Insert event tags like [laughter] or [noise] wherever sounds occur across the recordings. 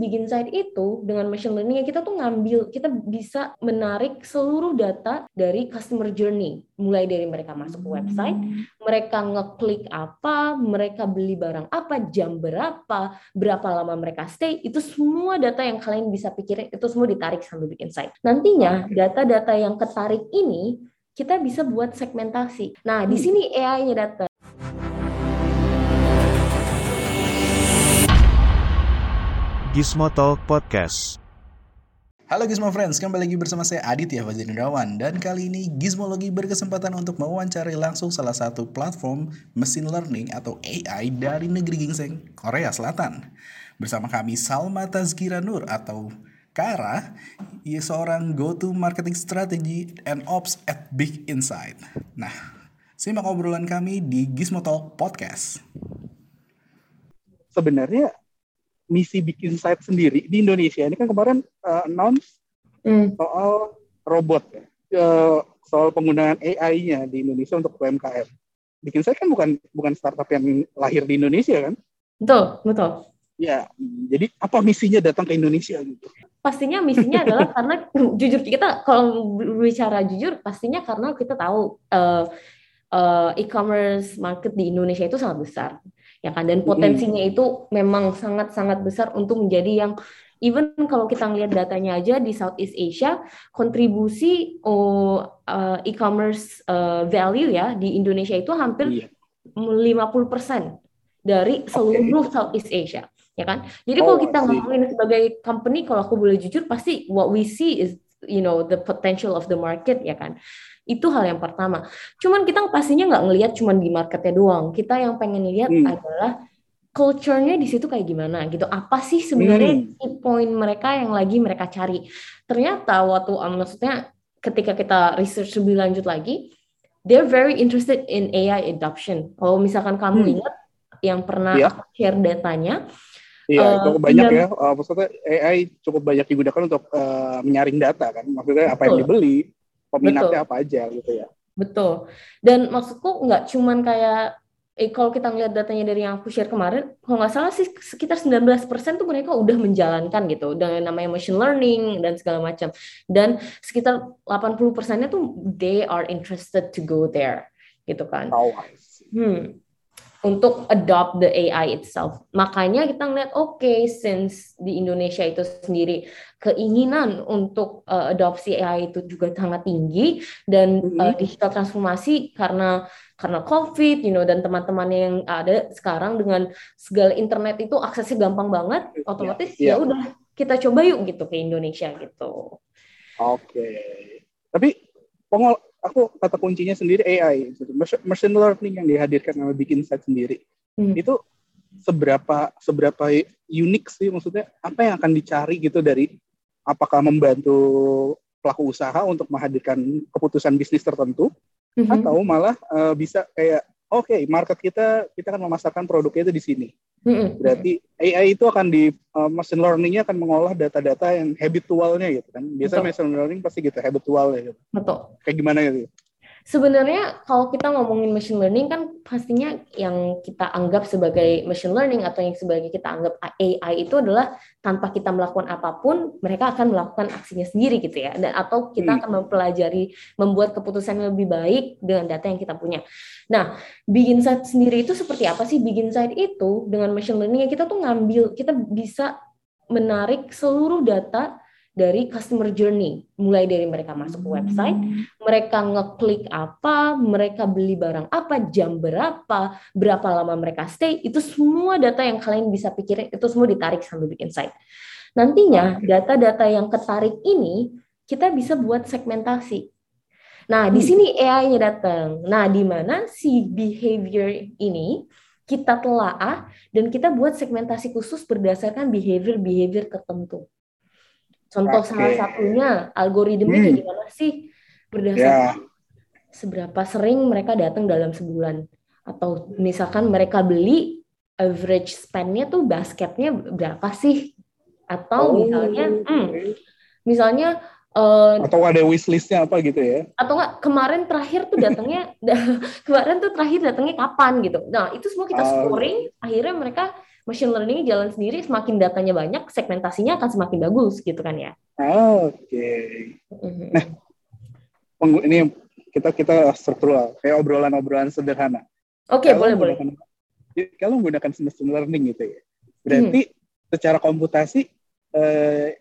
Bikin site itu dengan machine learning kita tuh ngambil, kita bisa menarik seluruh data dari customer journey, mulai dari mereka masuk ke website, mereka ngeklik apa, mereka beli barang apa, jam berapa, berapa lama mereka stay, itu semua data yang kalian bisa pikirin itu semua ditarik sambil bikin site. Nantinya data-data yang ketarik ini kita bisa buat segmentasi. Nah, di sini AI-nya datang. Gizmo Talk Podcast. Halo Gizmo Friends, kembali lagi bersama saya Aditya Fajrindrawan dan kali ini Gizmologi berkesempatan untuk mewawancari langsung salah satu platform mesin learning atau AI dari negeri gingseng, Korea Selatan. Bersama kami Salma Tazkira Nur atau Kara, ia seorang go-to marketing strategy and ops at Big Insight. Nah, simak obrolan kami di Gizmo Talk Podcast. Sebenarnya misi bikin site sendiri di Indonesia ini kan kemarin uh, announce mm. soal robot ya, uh, soal penggunaan AI-nya di Indonesia untuk UMKM. Bikin site kan bukan bukan startup yang lahir di Indonesia kan? Betul, betul. Ya, jadi apa misinya datang ke Indonesia gitu? Pastinya misinya [laughs] adalah karena jujur kita kalau bicara jujur pastinya karena kita tahu uh, uh, e-commerce market di Indonesia itu sangat besar ya kan dan potensinya itu memang sangat-sangat besar untuk menjadi yang even kalau kita ngelihat datanya aja di Southeast Asia kontribusi oh, uh, e-commerce uh, value ya di Indonesia itu hampir iya. 50% dari seluruh okay. Southeast Asia ya kan jadi oh, kalau kita ngomongin sebagai company kalau aku boleh jujur pasti what we see is you know the potential of the market ya kan itu hal yang pertama. Cuman kita pastinya nggak ngelihat cuman di marketnya doang. Kita yang pengen lihat hmm. adalah culture-nya di situ kayak gimana gitu. Apa sih sebenarnya hmm. key point mereka yang lagi mereka cari? Ternyata waktu um, maksudnya ketika kita research lebih lanjut lagi, they're very interested in AI adoption. Kalau misalkan kamu hmm. ingat yang pernah yeah. share datanya, Iya, uh, cukup banyak ya. Uh, maksudnya AI cukup banyak digunakan untuk uh, menyaring data kan. Maksudnya apa yang dibeli, peminatnya Betul. apa aja gitu ya. Betul. Dan maksudku nggak cuman kayak eh, kalau kita ngeliat datanya dari yang aku share kemarin, kalau nggak salah sih sekitar 19% tuh mereka udah menjalankan gitu dengan namanya machine learning dan segala macam. Dan sekitar 80 persennya tuh they are interested to go there gitu kan. Oh, hmm untuk adopt the AI itself. Makanya kita ngeliat oke, okay, since di Indonesia itu sendiri keinginan untuk uh, adopsi AI itu juga sangat tinggi dan uh, digital transformasi karena karena COVID, you know, dan teman-teman yang ada sekarang dengan segala internet itu aksesnya gampang banget, iya, otomatis yeah, yeah. ya udah kita coba yuk gitu ke Indonesia gitu. Oke, okay. tapi pengol aku kata kuncinya sendiri AI, gitu. machine learning yang dihadirkan sama bikin site sendiri. Hmm. Itu seberapa seberapa unik sih maksudnya apa yang akan dicari gitu dari apakah membantu pelaku usaha untuk menghadirkan keputusan bisnis tertentu mm -hmm. atau malah uh, bisa kayak oke okay, market kita kita akan memasarkan produknya itu di sini. Mm-hmm. Berarti AI itu akan di uh, machine learningnya akan mengolah data-data yang habitualnya gitu kan. Biasanya machine learning pasti gitu habitual ya gitu. Betul. Kayak gimana gitu? Sebenarnya kalau kita ngomongin machine learning kan pastinya yang kita anggap sebagai machine learning atau yang sebagai kita anggap AI itu adalah tanpa kita melakukan apa pun mereka akan melakukan aksinya sendiri gitu ya dan atau kita hmm. akan mempelajari membuat keputusan yang lebih baik dengan data yang kita punya. Nah, Big Insight sendiri itu seperti apa sih? Big Insight itu dengan machine learning kita tuh ngambil kita bisa menarik seluruh data dari customer journey, mulai dari mereka masuk ke website, mereka ngeklik apa, mereka beli barang apa, jam berapa, berapa lama mereka stay, itu semua data yang kalian bisa pikirin itu semua ditarik sambil bikin site. Nantinya data-data yang ketarik ini kita bisa buat segmentasi. Nah, di sini AI-nya datang. Nah, di mana si behavior ini kita telaah dan kita buat segmentasi khusus berdasarkan behavior-behavior tertentu. Contoh okay. salah satunya algoritma hmm. gimana sih berdasarkan yeah. seberapa sering mereka datang dalam sebulan atau misalkan mereka beli average spendnya tuh basketnya berapa sih atau oh. misalnya hmm, misalnya Uh, atau ada wishlistnya apa gitu ya? Atau enggak kemarin terakhir tuh datangnya [laughs] kemarin tuh terakhir datangnya kapan gitu. Nah itu semua kita uh, scoring, akhirnya mereka machine learning jalan sendiri, semakin datanya banyak, segmentasinya akan semakin bagus gitu kan ya. Oke. Okay. Mm-hmm. Nah, ini kita kita struktural, kayak obrolan-obrolan sederhana. Oke, okay, boleh boleh. Kalau menggunakan machine learning gitu ya, berarti hmm. secara komputasi eh,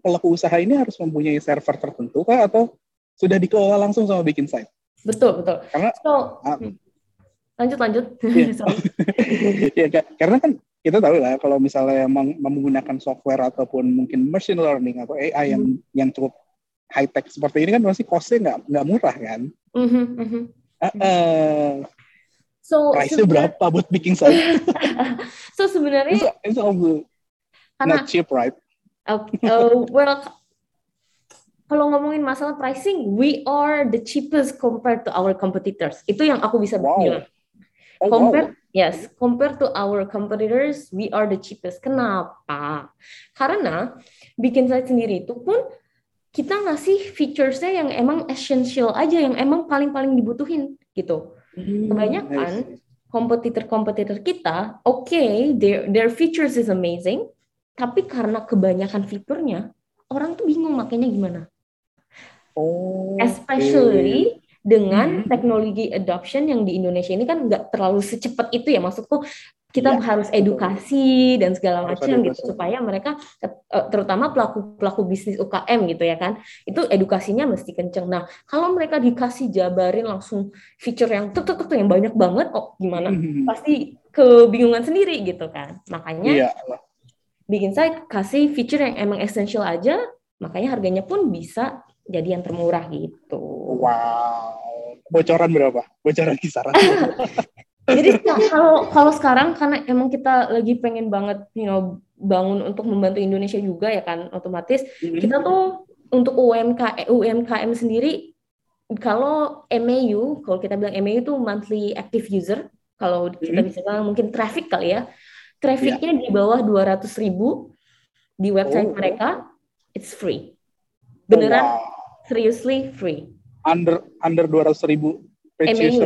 pelaku usaha ini harus mempunyai server tertentu kah atau sudah dikelola langsung sama bikin site? Betul betul. Karena so, ah, hmm. Lanjut lanjut. [laughs] Ya, [laughs] ya, karena kan kita tahu lah kalau misalnya menggunakan software ataupun mungkin machine learning atau AI yang hmm. yang cukup high tech seperti ini kan pasti costnya nggak nggak murah kan. Mm-hmm, mm-hmm. Uh, uh, so price berapa buat bikin site? [laughs] so sebenarnya it's, it's all not cheap right? Okay, uh, well kalau ngomongin masalah pricing, we are the cheapest compared to our competitors. Itu yang aku bisa wow. bilang. Oh, compare, wow. yes, compare to our competitors, we are the cheapest. Kenapa? Karena bikin site sendiri itu pun kita ngasih featuresnya yang emang essential aja, yang emang paling-paling dibutuhin gitu. Hmm, Kebanyakan kompetitor-kompetitor kita, oke, okay, their their features is amazing, tapi karena kebanyakan fiturnya, orang tuh bingung makanya gimana. Oh, especially okay. Dengan hmm. teknologi adoption yang di Indonesia ini kan nggak terlalu secepat itu ya maksudku kita ya, harus edukasi dan segala macam gitu supaya mereka eh, terutama pelaku pelaku bisnis UKM gitu ya kan itu edukasinya mesti kenceng. Nah kalau mereka dikasih jabarin langsung feature yang tuh tuh tuh yang banyak banget, oh gimana? Hmm. Pasti kebingungan sendiri gitu kan. Makanya ya. bikin saya kasih feature yang emang essential aja, makanya harganya pun bisa jadi yang termurah gitu. Wow. Bocoran berapa? Bocoran kisaran. [laughs] jadi kalau kalau sekarang karena emang kita lagi pengen banget you know bangun untuk membantu Indonesia juga ya kan otomatis mm-hmm. kita tuh untuk UMK UMKM sendiri kalau MAU kalau kita bilang MAU itu monthly active user kalau kita mm-hmm. bisa bilang mungkin traffic kali ya trafficnya yeah. di bawah 200 ribu di website oh. mereka it's free beneran oh, wow seriously free. Under under dua ratus ribu MAU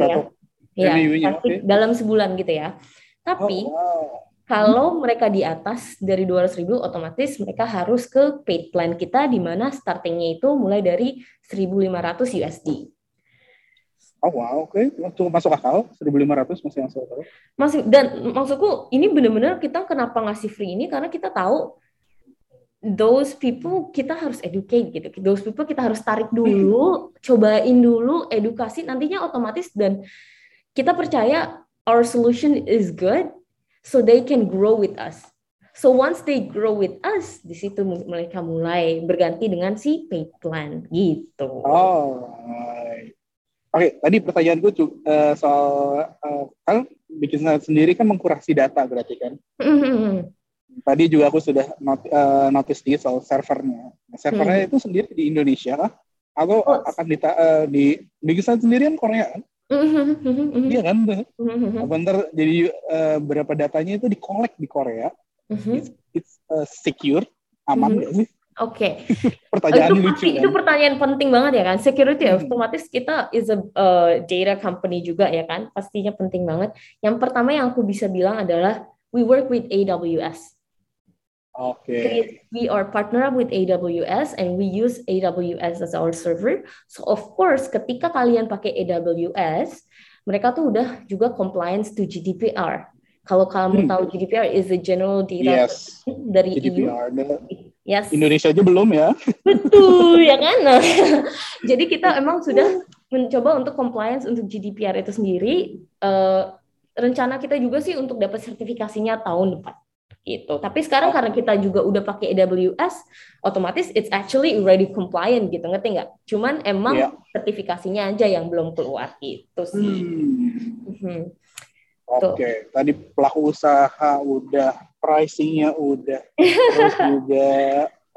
ya. ya, okay. dalam sebulan gitu ya. Tapi oh, wow. kalau mereka di atas dari dua ratus ribu, otomatis mereka harus ke paid plan kita di mana startingnya itu mulai dari 1.500 USD. Oh wow, oke, okay. masuk masuk akal, 1.500 masih masuk akal. Masih dan maksudku ini benar-benar kita kenapa ngasih free ini karena kita tahu those people kita harus educate gitu. Those people kita harus tarik dulu, hmm. cobain dulu, edukasi nantinya otomatis dan kita percaya our solution is good so they can grow with us. So once they grow with us, di situ mereka mulai berganti dengan si paid plan gitu. Oh. Oke, okay, tadi pertanyaanku uh, soal uh, kan bikin sendiri kan mengkurasi data berarti kan? Mm -hmm tadi juga aku sudah not, uh, notice di soal servernya. Nah, servernya hmm. itu sendiri di Indonesia kah? Atau oh. akan di, uh, di Bigisan sendiri kan Korea kan? Mm-hmm. Iya kan? Mm-hmm. Apa ntar jadi uh, berapa datanya itu di collect di Korea. Mm-hmm. It's, it's uh, secure, aman mm-hmm. sih? Oke. Okay. [laughs] pertanyaan itu lucu kan? Itu pertanyaan penting banget ya kan. Security ya, hmm. otomatis kita is a uh, data company juga ya kan. Pastinya penting banget. Yang pertama yang aku bisa bilang adalah we work with AWS. Okay. We are partner up with AWS and we use AWS as our server. So of course, ketika kalian pakai AWS, mereka tuh udah juga compliance to GDPR. Kalau kamu hmm. tahu GDPR is the general data yes. dari GDPR. EU. Yes. Indonesia aja belum ya. Betul ya kan. [laughs] Jadi kita emang sudah mencoba untuk compliance untuk GDPR itu sendiri. Uh, rencana kita juga sih untuk dapat sertifikasinya tahun depan gitu. Tapi sekarang karena kita juga udah pakai AWS, otomatis it's actually already compliant gitu, ngerti nggak? Cuman emang yeah. sertifikasinya aja yang belum keluar gitu sih. Hmm. Hmm. Oke, okay. tadi pelaku usaha udah, pricingnya udah, terus [laughs] juga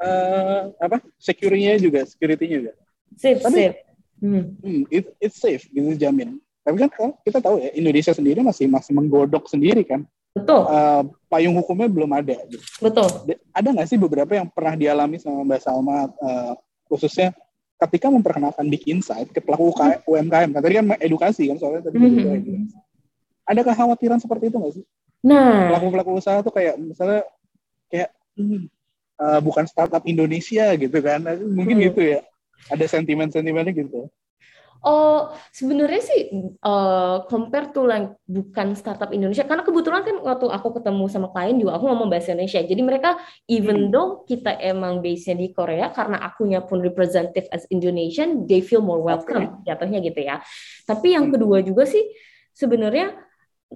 uh, apa? Security-nya juga, security-nya juga. Safe, Tapi, safe. Hmm. Hmm, it, it's safe gitu jamin. Tapi kan kita tahu ya Indonesia sendiri masih masih menggodok sendiri kan Betul. Uh, payung hukumnya belum ada. Gitu. Betul. Ada nggak sih beberapa yang pernah dialami sama Mbak Salma, uh, khususnya ketika memperkenalkan Big Insight ke pelaku UMKM, kan tadi kan edukasi kan soalnya tadi mm -hmm. Ada kekhawatiran seperti itu nggak sih? Nah, pelaku-pelaku usaha tuh kayak misalnya kayak hmm, uh, bukan startup Indonesia gitu kan. Mungkin Hmm. gitu ya. Ada sentimen-sentimennya gitu. Oh, sebenarnya sih uh, compare to like bukan startup Indonesia karena kebetulan kan waktu aku ketemu sama klien juga aku ngomong bahasa Indonesia. Jadi mereka even Hmm. though kita emang base-nya di Korea karena akunya pun representative as Indonesian, they feel more welcome jatuhnya gitu ya. Tapi yang Hmm. kedua juga sih sebenarnya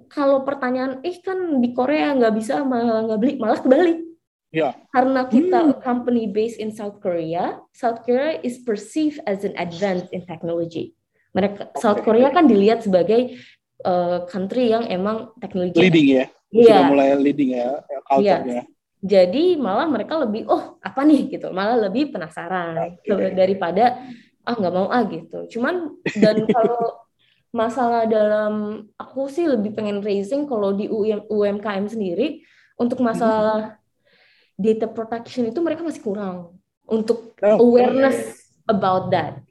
kalau pertanyaan eh kan di Korea nggak bisa malah nggak beli malah kebalik. Ya. Karena kita Hmm. company based in South Korea, South Korea is perceived as an advance in technology. Mereka South Oke. Korea kan dilihat sebagai uh, country yang emang teknologi. Leading ya. Iya. Sudah mulai leading ya culture-nya. Jadi malah mereka lebih oh apa nih gitu, malah lebih penasaran Oke. So, daripada ah nggak mau ah gitu. Cuman dan [laughs] kalau masalah dalam aku sih lebih pengen raising kalau di UM, UMKM sendiri untuk masalah data protection itu mereka masih kurang untuk Oke. awareness about that.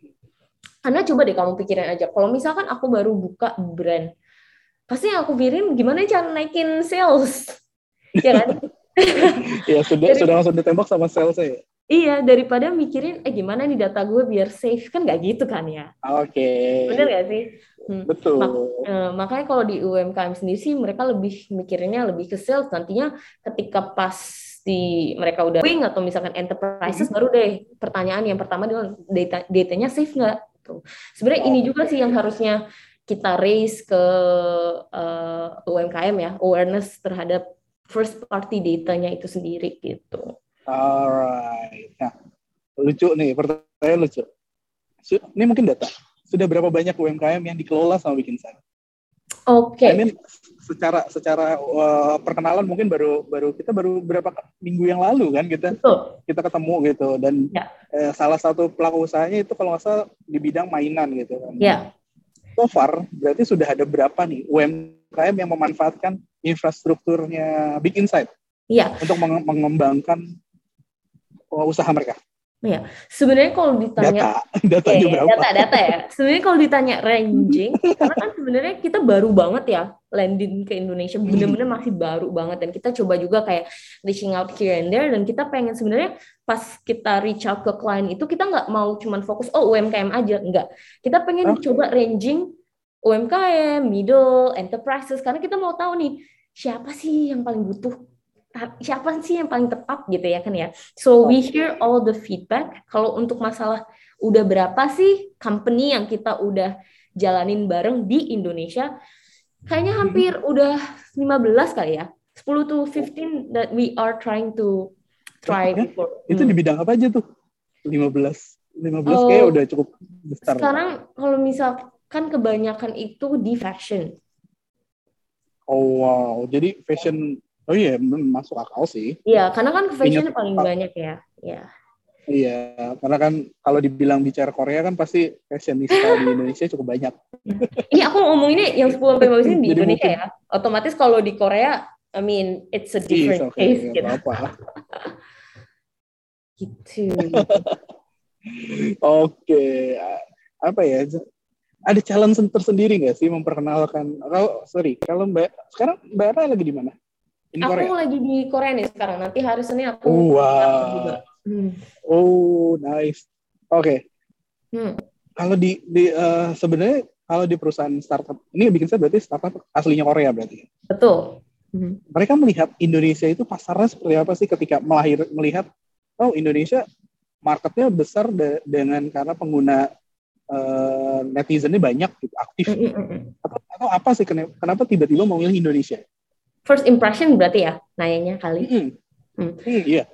Karena coba deh kamu pikirin aja, kalau misalkan aku baru buka brand, pasti yang aku pikirin gimana cara naikin sales, [laughs] ya kan? Ya sudah Jadi- sudah langsung ditembak sama sales ya. Iya, daripada mikirin, eh gimana nih data gue biar safe, kan nggak gitu kan ya? Oke. Bener nggak sih? Hmm. Betul. Eh, makanya kalau di UMKM sendiri sih mereka lebih mikirinnya lebih ke sales nantinya ketika pas di mereka udah wing atau misalkan enterprises Mhm. baru deh pertanyaan yang pertama adalah data datanya safe nggak tuh sebenarnya ini juga sih yang harusnya kita raise ke eh, UMKM ya awareness terhadap first party datanya itu sendiri gitu Alright. Nah, lucu nih pertanyaan lucu. Ini mungkin data. Sudah berapa banyak UMKM yang dikelola sama Bikin Sen? oke I mean, secara secara uh, perkenalan mungkin baru baru kita baru berapa minggu yang lalu kan kita betul kita ketemu gitu dan Ya. eh, salah satu pelaku usahanya itu kalau nggak salah di bidang mainan gitu kan. ya So far berarti sudah ada berapa nih UMKM yang memanfaatkan infrastrukturnya Big Insight Iya. untuk menge- mengembangkan uh, usaha mereka. Sebenarnya kalau ditanya Data, [laughs] datanya Oke, berapa? data-data ya. Sebenarnya kalau ditanya ranging, [laughs] karena kan sebenarnya kita baru banget ya landing ke Indonesia, Hmm. bener-bener masih baru banget dan kita coba juga kayak reaching out here and there dan kita pengen sebenarnya pas kita reach out ke klien itu kita nggak mau cuman fokus oh UMKM aja, enggak. Kita pengen Oke. coba ranging UMKM, middle, enterprises karena kita mau tahu nih siapa sih yang paling butuh siapa sih yang paling tepat gitu ya kan ya. So we hear all the feedback. Kalau untuk masalah udah berapa sih company yang kita udah jalanin bareng di Indonesia? Kayaknya hampir udah 15 kali ya. 10 to 15 that we are trying to try Ya, before. Itu Hmm. di bidang apa aja tuh? 15. 15 Oh, kayak udah cukup besar. Sekarang kalau misalkan kebanyakan itu di fashion. Oh wow, jadi fashion Oh iya, masuk akal sih. Iya, karena kan fashion Ingat- paling banyak ya. Iya. Iya, karena kan kalau dibilang bicara Korea kan pasti fashionista di Indonesia cukup banyak. Ini aku ngomonginnya yang 10 sampai 15 ini di Jadi Indonesia mungkin- ya. Otomatis kalau di Korea, I mean, it's a Iya, different oke, case nggak gitu. apa-apa. [laughs] Gitu. [laughs] Oke, apa ya? Ada challenge tersendiri nggak sih memperkenalkan? Kalau sorry, kalau Mbak sekarang Mbak Ra lagi di mana? Ini Aku Korea. lagi di Korea nih sekarang. Nanti hari Senin aku Oh, datang juga. wow. Hmm. Oh, nice. Oke. Hmm. Kalau di, di eh, sebenarnya kalau di perusahaan startup ini bikin saya berarti startup aslinya Korea berarti. Betul. Hmm. Mereka melihat Indonesia itu pasarnya seperti apa sih ketika melahir melihat oh Indonesia marketnya besar de- dengan karena pengguna eh, netizennya banyak gitu aktif Mm, atau, atau apa sih kenapa, kenapa tiba-tiba memilih Indonesia? First impression berarti ya nanyanya kali. Hmm. Hmm. Hmm, iya.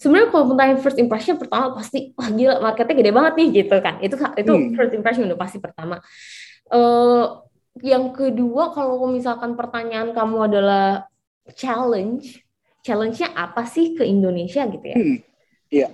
Sebenarnya kalau tentang first impression pertama pasti wah gila marketnya gede banget nih gitu kan. Itu itu Hmm. first impression udah pasti pertama. Eh yang kedua kalau misalkan pertanyaan kamu adalah challenge, challenge-nya apa sih ke Indonesia gitu ya? Hmm. Iya.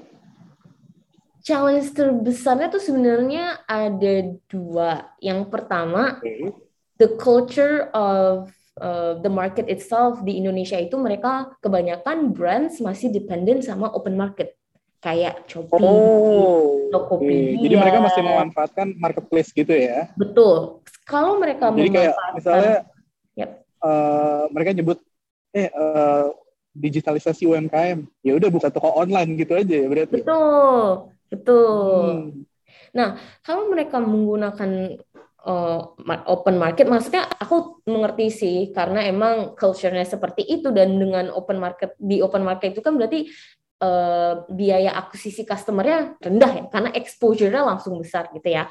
Challenge terbesarnya tuh sebenarnya ada dua. Yang pertama Oke. the culture of uh, the market itself di Indonesia itu mereka kebanyakan brands masih dependent sama open market kayak Shopee. Oh. Tokopedia. oke. Jadi mereka masih memanfaatkan marketplace gitu ya. Betul. Kalau mereka Jadi kayak memanfaatkan misalnya Yap. eh, mereka nyebut eh uh, digitalisasi UMKM ya udah buka toko online gitu aja ya berarti betul betul hmm. nah kalau mereka menggunakan uh, open market maksudnya aku mengerti sih karena emang culture-nya seperti itu dan dengan open market di open market itu kan berarti uh, biaya akuisisi customer-nya rendah ya karena exposure-nya langsung besar gitu ya.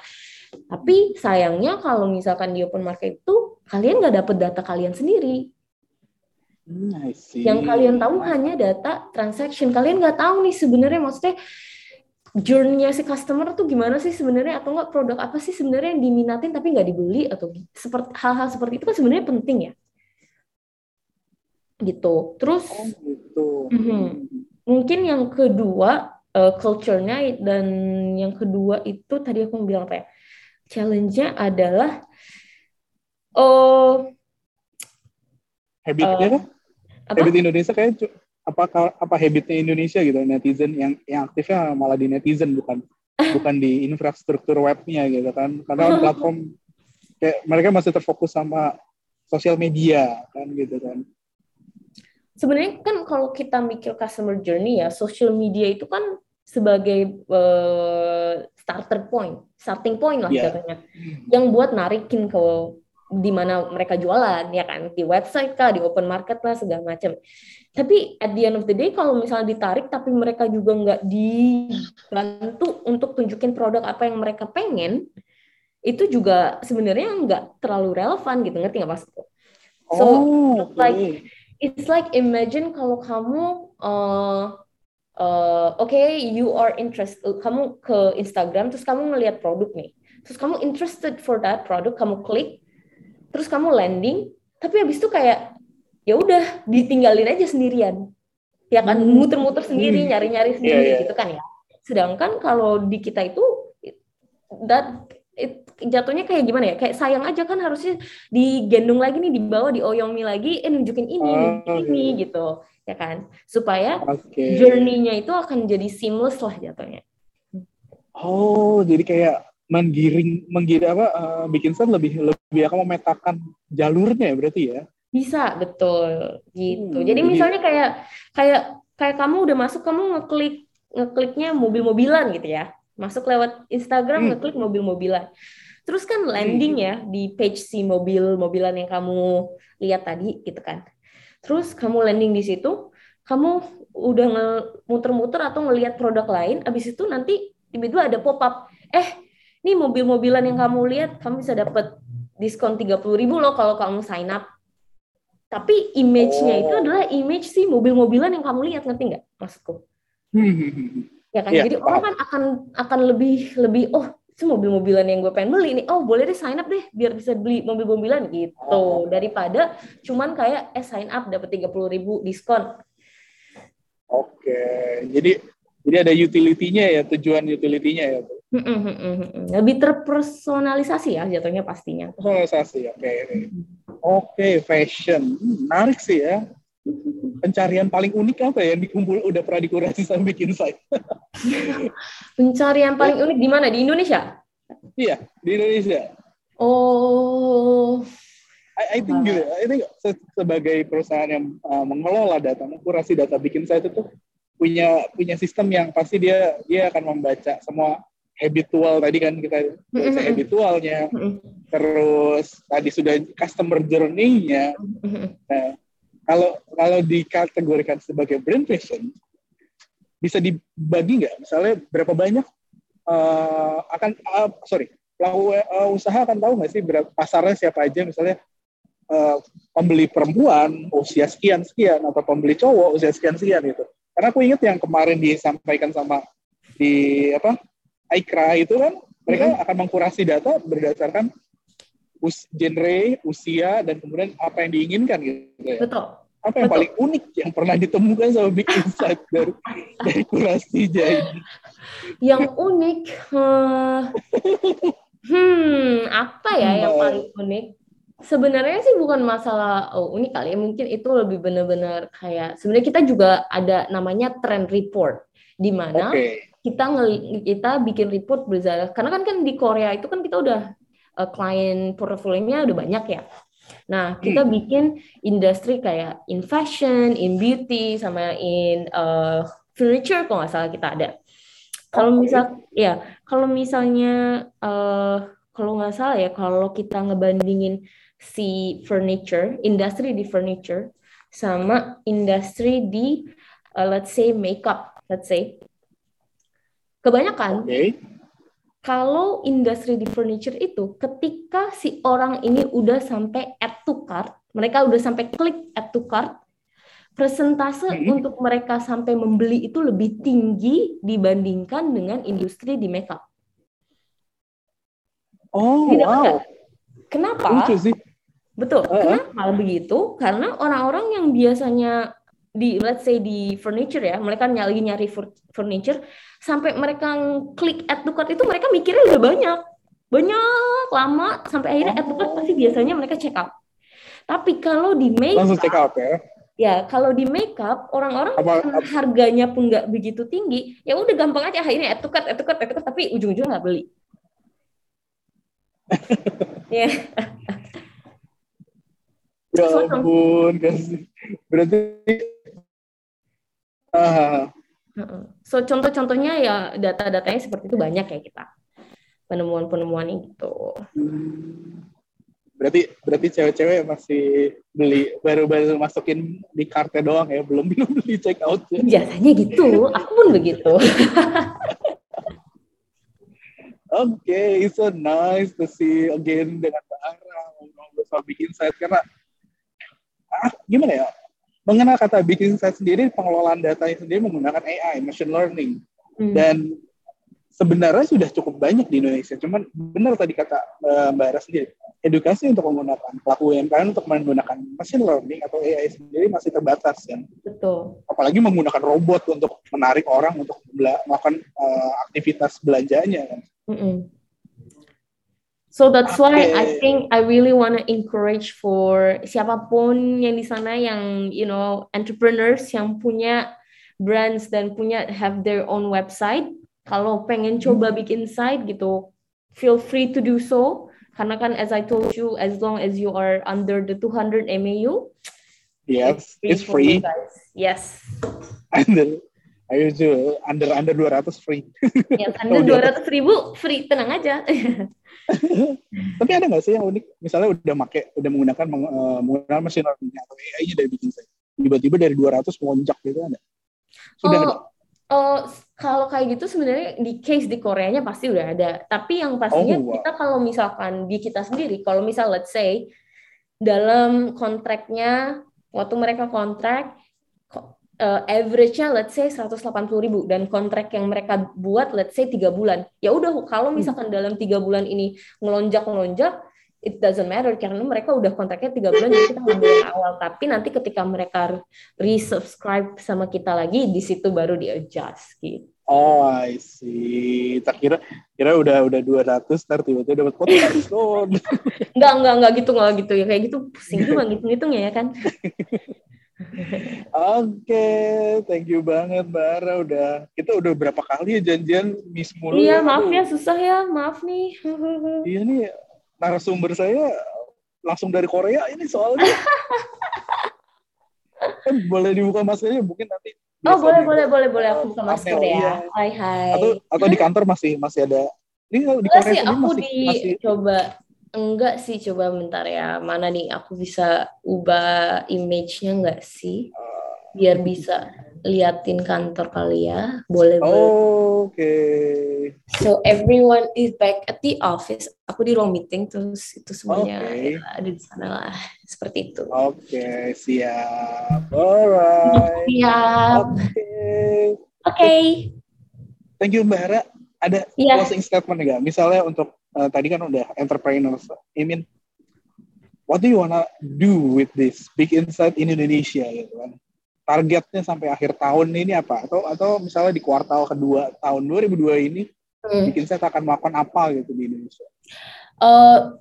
Tapi sayangnya kalau misalkan di open market itu kalian nggak dapat data kalian sendiri. Hmm, Yang kalian tahu hanya data transaction. Kalian nggak tahu nih sebenarnya maksudnya journey-nya si customer tuh gimana sih sebenarnya? Atau enggak produk apa sih sebenarnya yang diminatin tapi nggak dibeli? Atau seperti hal-hal seperti itu kan sebenarnya penting ya? Gitu. Terus oh, gitu. Mm-hmm. mungkin yang kedua uh, culture-nya dan yang kedua itu tadi aku bilang apa ya? Challenge-nya adalah oh habitnya uh, habit Indonesia kayak apa apa habitnya Indonesia gitu netizen yang yang aktifnya malah di netizen bukan [laughs] bukan di infrastruktur webnya gitu kan. Karena platform kayak mereka masih terfokus sama sosial media kan gitu kan. Sebenarnya kan kalau kita mikir customer journey ya social media itu kan sebagai uh, starter point starting point lah yeah. katanya yang buat narikin ke di mana mereka jualan ya kan? Di website kah di open market lah segala macam. Tapi at the end of the day kalau misalnya ditarik tapi mereka juga nggak dibantu untuk tunjukin produk apa yang mereka pengen itu juga sebenarnya nggak terlalu relevan gitu. Ngerti nggak maksudku? So oh, okay. like it's like imagine kalau kamu uh, uh, oke okay, you are interested kamu ke Instagram terus kamu ngelihat produk nih. Terus kamu interested for that product kamu klik terus kamu landing tapi habis itu kayak ya udah ditinggalin aja sendirian ya kan hmm. muter-muter sendiri hmm. nyari-nyari sendiri yeah, yeah. gitu kan ya sedangkan kalau di kita itu that it, jatuhnya kayak gimana ya kayak sayang aja kan harusnya digendong lagi nih dibawa dioyomi lagi eh nunjukin ini oh, nunjukin ini yeah. gitu ya kan supaya okay. journey-nya itu akan jadi seamless lah jatuhnya oh jadi kayak menggiring menggiring apa uh, bikin set lebih lebih akan memetakan jalurnya ya berarti ya? Bisa betul. Gitu. Hmm, jadi misalnya kayak kayak kayak kamu udah masuk kamu ngeklik ngekliknya mobil-mobilan gitu ya. Masuk lewat Instagram hmm. ngeklik mobil-mobilan. Terus kan landing hmm. ya di page si mobil-mobilan yang kamu lihat tadi gitu kan. Terus kamu landing di situ kamu udah muter-muter atau ngelihat produk lain abis itu nanti tiba-tiba ada pop up eh nih mobil-mobilan yang kamu lihat kamu bisa dapat diskon 30 ribu loh kalau kamu sign up. Tapi image-nya oh. itu adalah image sih mobil-mobilan yang kamu lihat ngerti nggak maksudku? Ya kan? Yeah, jadi orang kan akan akan lebih lebih oh itu mobil-mobilan yang gue pengen beli nih. Oh boleh deh sign up deh biar bisa beli mobil-mobilan gitu. Oh. daripada cuman kayak eh sign up dapat 30 ribu diskon. Oke jadi jadi ada utility-nya ya tujuan utility-nya ya lebih terpersonalisasi ya jatuhnya pastinya. Personalisasi, oke. Okay. Oke, okay, fashion. Hmm, menarik sih ya. Pencarian paling unik apa ya yang dikumpul udah pernah dikurasi sama bikin site? [laughs] Pencarian paling unik di mana? Di Indonesia? Iya, di Indonesia. Oh. I, I think gitu. I think sebagai perusahaan yang uh, mengelola data, mengkurasi data bikin site itu punya punya sistem yang pasti dia dia akan membaca semua habitual tadi kan kita mm-hmm. habitualnya. Terus tadi sudah customer journey-nya. Nah kalau kalau dikategorikan sebagai brand fashion bisa dibagi nggak? Misalnya berapa banyak uh, akan uh, sorry pelaku uh, usaha akan tahu nggak sih berapa pasarnya siapa aja? Misalnya uh, pembeli perempuan usia sekian sekian atau pembeli cowok usia sekian sekian itu karena aku ingat yang kemarin disampaikan sama di apa iCra itu kan mereka mm-hmm. akan mengkurasi data berdasarkan us genre, usia dan kemudian apa yang diinginkan gitu ya. Betul. Apa yang Betul. paling unik yang pernah ditemukan sama Big Insight [laughs] dari dari kurasi jadi? Yang unik, uh, [laughs] hmm, apa ya yang nah. paling unik? Sebenarnya sih bukan masalah oh, unik kali ya, mungkin itu lebih benar-benar kayak sebenarnya kita juga ada namanya trend report di mana okay kita ngel kita bikin report berdasarkan karena kan kan di Korea itu kan kita udah uh, klien portfolionya udah banyak ya Nah, kita hmm. bikin industri kayak in fashion, in beauty, sama in uh, furniture kalau nggak salah kita ada. Kalau okay. misal, ya, kalau misalnya uh, kalau nggak salah ya, kalau kita ngebandingin si furniture, industri di furniture, sama industri di uh, let's say makeup, let's say. Kebanyakan okay kalau industri di furniture itu ketika si orang ini udah sampai add to cart, mereka udah sampai klik add to cart, presentase hmm. untuk mereka sampai membeli itu lebih tinggi dibandingkan dengan industri di makeup. Oh, Tidak wow. Kenapa? Betul. Uh -huh. Kenapa begitu? Karena orang-orang yang biasanya di let's say di furniture ya, mereka lagi nyari furniture, sampai mereka klik add to cart itu mereka mikirnya udah banyak, banyak lama sampai akhirnya add to cart pasti biasanya mereka check out. Tapi kalau di makeup, langsung check out ya? Ya, kalau di makeup orang-orang harganya pun nggak begitu tinggi, ya udah gampang aja akhirnya add to cart, add to cart, add to cart, tapi ujung-ujungnya nggak beli. Ya. Ya ampun, kasih. Berarti So contoh-contohnya ya data-datanya seperti itu banyak ya kita penemuan-penemuan itu. Hmm. Berarti berarti cewek-cewek masih beli baru-baru masukin di kartu doang ya, belum [laughs] belum beli check out. Ya. Biasanya gitu, aku pun begitu. [laughs] Oke, okay, so nice to see again dengan Ara ngobrol soal bikin site karena ah, gimana ya mengenal kata bikin insight sendiri, pengelolaan datanya sendiri menggunakan AI, machine learning. Hmm. Dan sebenarnya sudah cukup banyak di Indonesia. Cuman benar tadi kata uh, Mbak Era sendiri, edukasi untuk menggunakan pelaku UMKM untuk menggunakan machine learning atau AI sendiri masih terbatas kan. Betul. Apalagi menggunakan robot untuk menarik orang untuk melakukan uh, aktivitas belanjanya kan. Mm -mm. So that's why I think I really want to encourage for siapa pun yang di sana yang you know entrepreneurs yang punya brands dan punya have their own website. Kalau pengen coba hmm. bikin site gitu, feel free to do so. Karena kan as I told you, as long as you are under the 200 MAU, yes, it's free. It's free. Yes. Under Ayo juga under under 200 free. [laughs] Yang under 200 ribu free, tenang aja. [laughs] Tapi ada nggak sih yang unik? Misalnya udah make, udah menggunakan uh, menggunakan mesin learning atau AI-nya dari bikin saya. Tiba-tiba dari 200 melonjak gitu ada. Sudah oh, ada. Oh, kalau kayak gitu sebenarnya di case di Koreanya pasti udah ada. Tapi yang pastinya oh, wow. kita kalau misalkan di kita sendiri, kalau misal let's say dalam kontraknya waktu mereka kontrak uh, average-nya let's say 180 ribu dan kontrak yang mereka buat let's say tiga bulan ya udah kalau hmm. misalkan hmm. dalam tiga bulan ini ngelonjak ngelonjak it doesn't matter karena mereka udah kontraknya tiga bulan jadi kita ngambil yang awal tapi nanti ketika mereka resubscribe sama kita lagi di situ baru di adjust gitu Oh, I see. Tak kira kira udah udah 200 ntar tiba-tiba dapat podcast loh. [laughs] enggak, enggak, enggak gitu, enggak gitu ya. Kayak gitu pusing juga [laughs] ngitung-ngitungnya ya kan. [laughs] Oke, thank you banget Mbak Ara udah kita udah berapa kali ya janjian Miss mulu. Iya, ya. maaf ya susah ya, maaf nih. [laughs] iya nih narasumber saya langsung dari Korea ini soalnya. [laughs] eh, boleh dibuka maskernya mungkin nanti. Oh boleh boleh boleh boleh aku buka masker ya. Iya. Hai hai. Atau atau di kantor masih masih ada. Ini di Korea sih, aku masih, di masih... coba Enggak sih, coba bentar ya. Mana nih aku bisa ubah image-nya enggak sih? Biar bisa liatin kantor kali ya. Boleh, oh, Oke. Okay. So everyone is back at the office. Aku di ruang meeting terus itu semuanya okay. ya, ada di sana lah. Seperti itu. Oke, okay, siap. Alright. Siap. Oke. Okay. Oke. Okay. Thank you Mbak Hera. Ada yeah. closing statement enggak? Misalnya untuk uh, tadi kan udah entrepreneurs. I mean, what do you wanna do with this big insight in Indonesia gitu kan? Targetnya sampai akhir tahun ini apa? Atau atau misalnya di kuartal kedua tahun 2002 ini hmm. big insight akan melakukan apa gitu di Indonesia? Uh,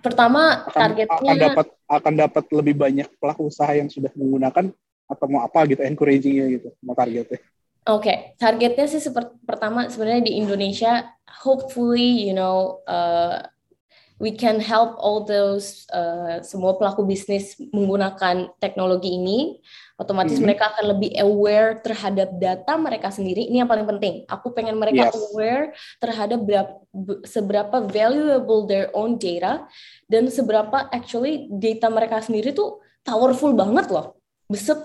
pertama akan, targetnya akan dapat akan dapat lebih banyak pelaku usaha yang sudah menggunakan atau mau apa gitu encouragingnya gitu mau targetnya Oke, okay. targetnya sih seperti pertama sebenarnya di Indonesia, hopefully you know uh, we can help all those uh, semua pelaku bisnis menggunakan teknologi ini otomatis mm -hmm. mereka akan lebih aware terhadap data mereka sendiri ini yang paling penting aku pengen mereka yes. aware terhadap berapa, seberapa valuable their own data dan seberapa actually data mereka sendiri tuh powerful banget loh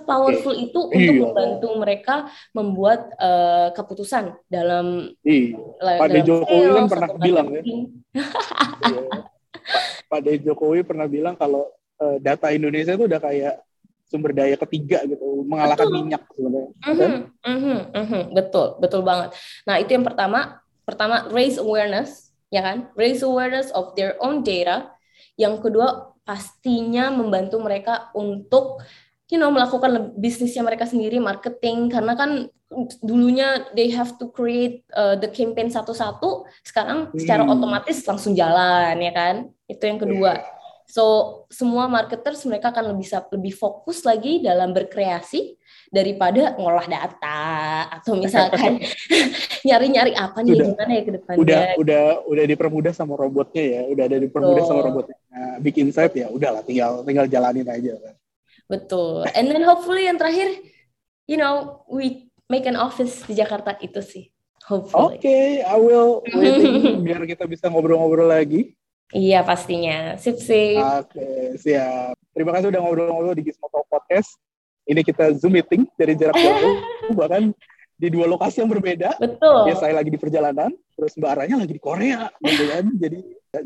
powerful okay. itu untuk iya. membantu mereka membuat uh, keputusan dalam iya. Pak Jokowi kan pernah bilang ya. iya. Pak Jokowi pernah bilang kalau uh, data Indonesia itu udah kayak sumber daya ketiga gitu, mengalahkan betul. minyak sebenarnya. Mm -hmm, mm -hmm, mm -hmm, betul, betul banget. Nah itu yang pertama, pertama raise awareness, ya kan? Raise awareness of their own data. Yang kedua pastinya membantu mereka untuk you know melakukan bisnisnya mereka sendiri marketing. Karena kan dulunya they have to create uh, the campaign satu-satu. Sekarang secara hmm. otomatis langsung jalan ya kan? Itu yang kedua. So semua marketers mereka akan lebih lebih fokus lagi dalam berkreasi daripada ngolah data. Atau misalkan [laughs] nyari-nyari apa nih udah, gimana ya ke depannya? Udah udah udah dipermudah sama robotnya ya. Udah ada dipermudah so, sama robotnya. Nah, bikin insight ya udahlah tinggal tinggal jalanin aja kan Betul. And then hopefully yang terakhir, you know, we make an office di Jakarta itu sih. Hopefully. Oke, okay, I will waiting [laughs] biar kita bisa ngobrol-ngobrol lagi. Iya pastinya. Sip sip. Oke, okay, siap. Terima kasih udah ngobrol-ngobrol di Gizmo Talk Podcast. Ini kita Zoom meeting dari jarak jauh, [laughs] bahkan di dua lokasi yang berbeda. Betul. Ya saya lagi di perjalanan, terus Mbak Aranya lagi di Korea, gitu kan. Jadi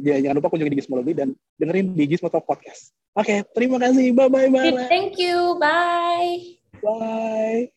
ya, jangan lupa kunjungi di Gizmologi dan dengerin di Gizmo Talk Podcast. Oke, okay, terima kasih. Bye-bye, Mbak Thank you. Bye. Bye.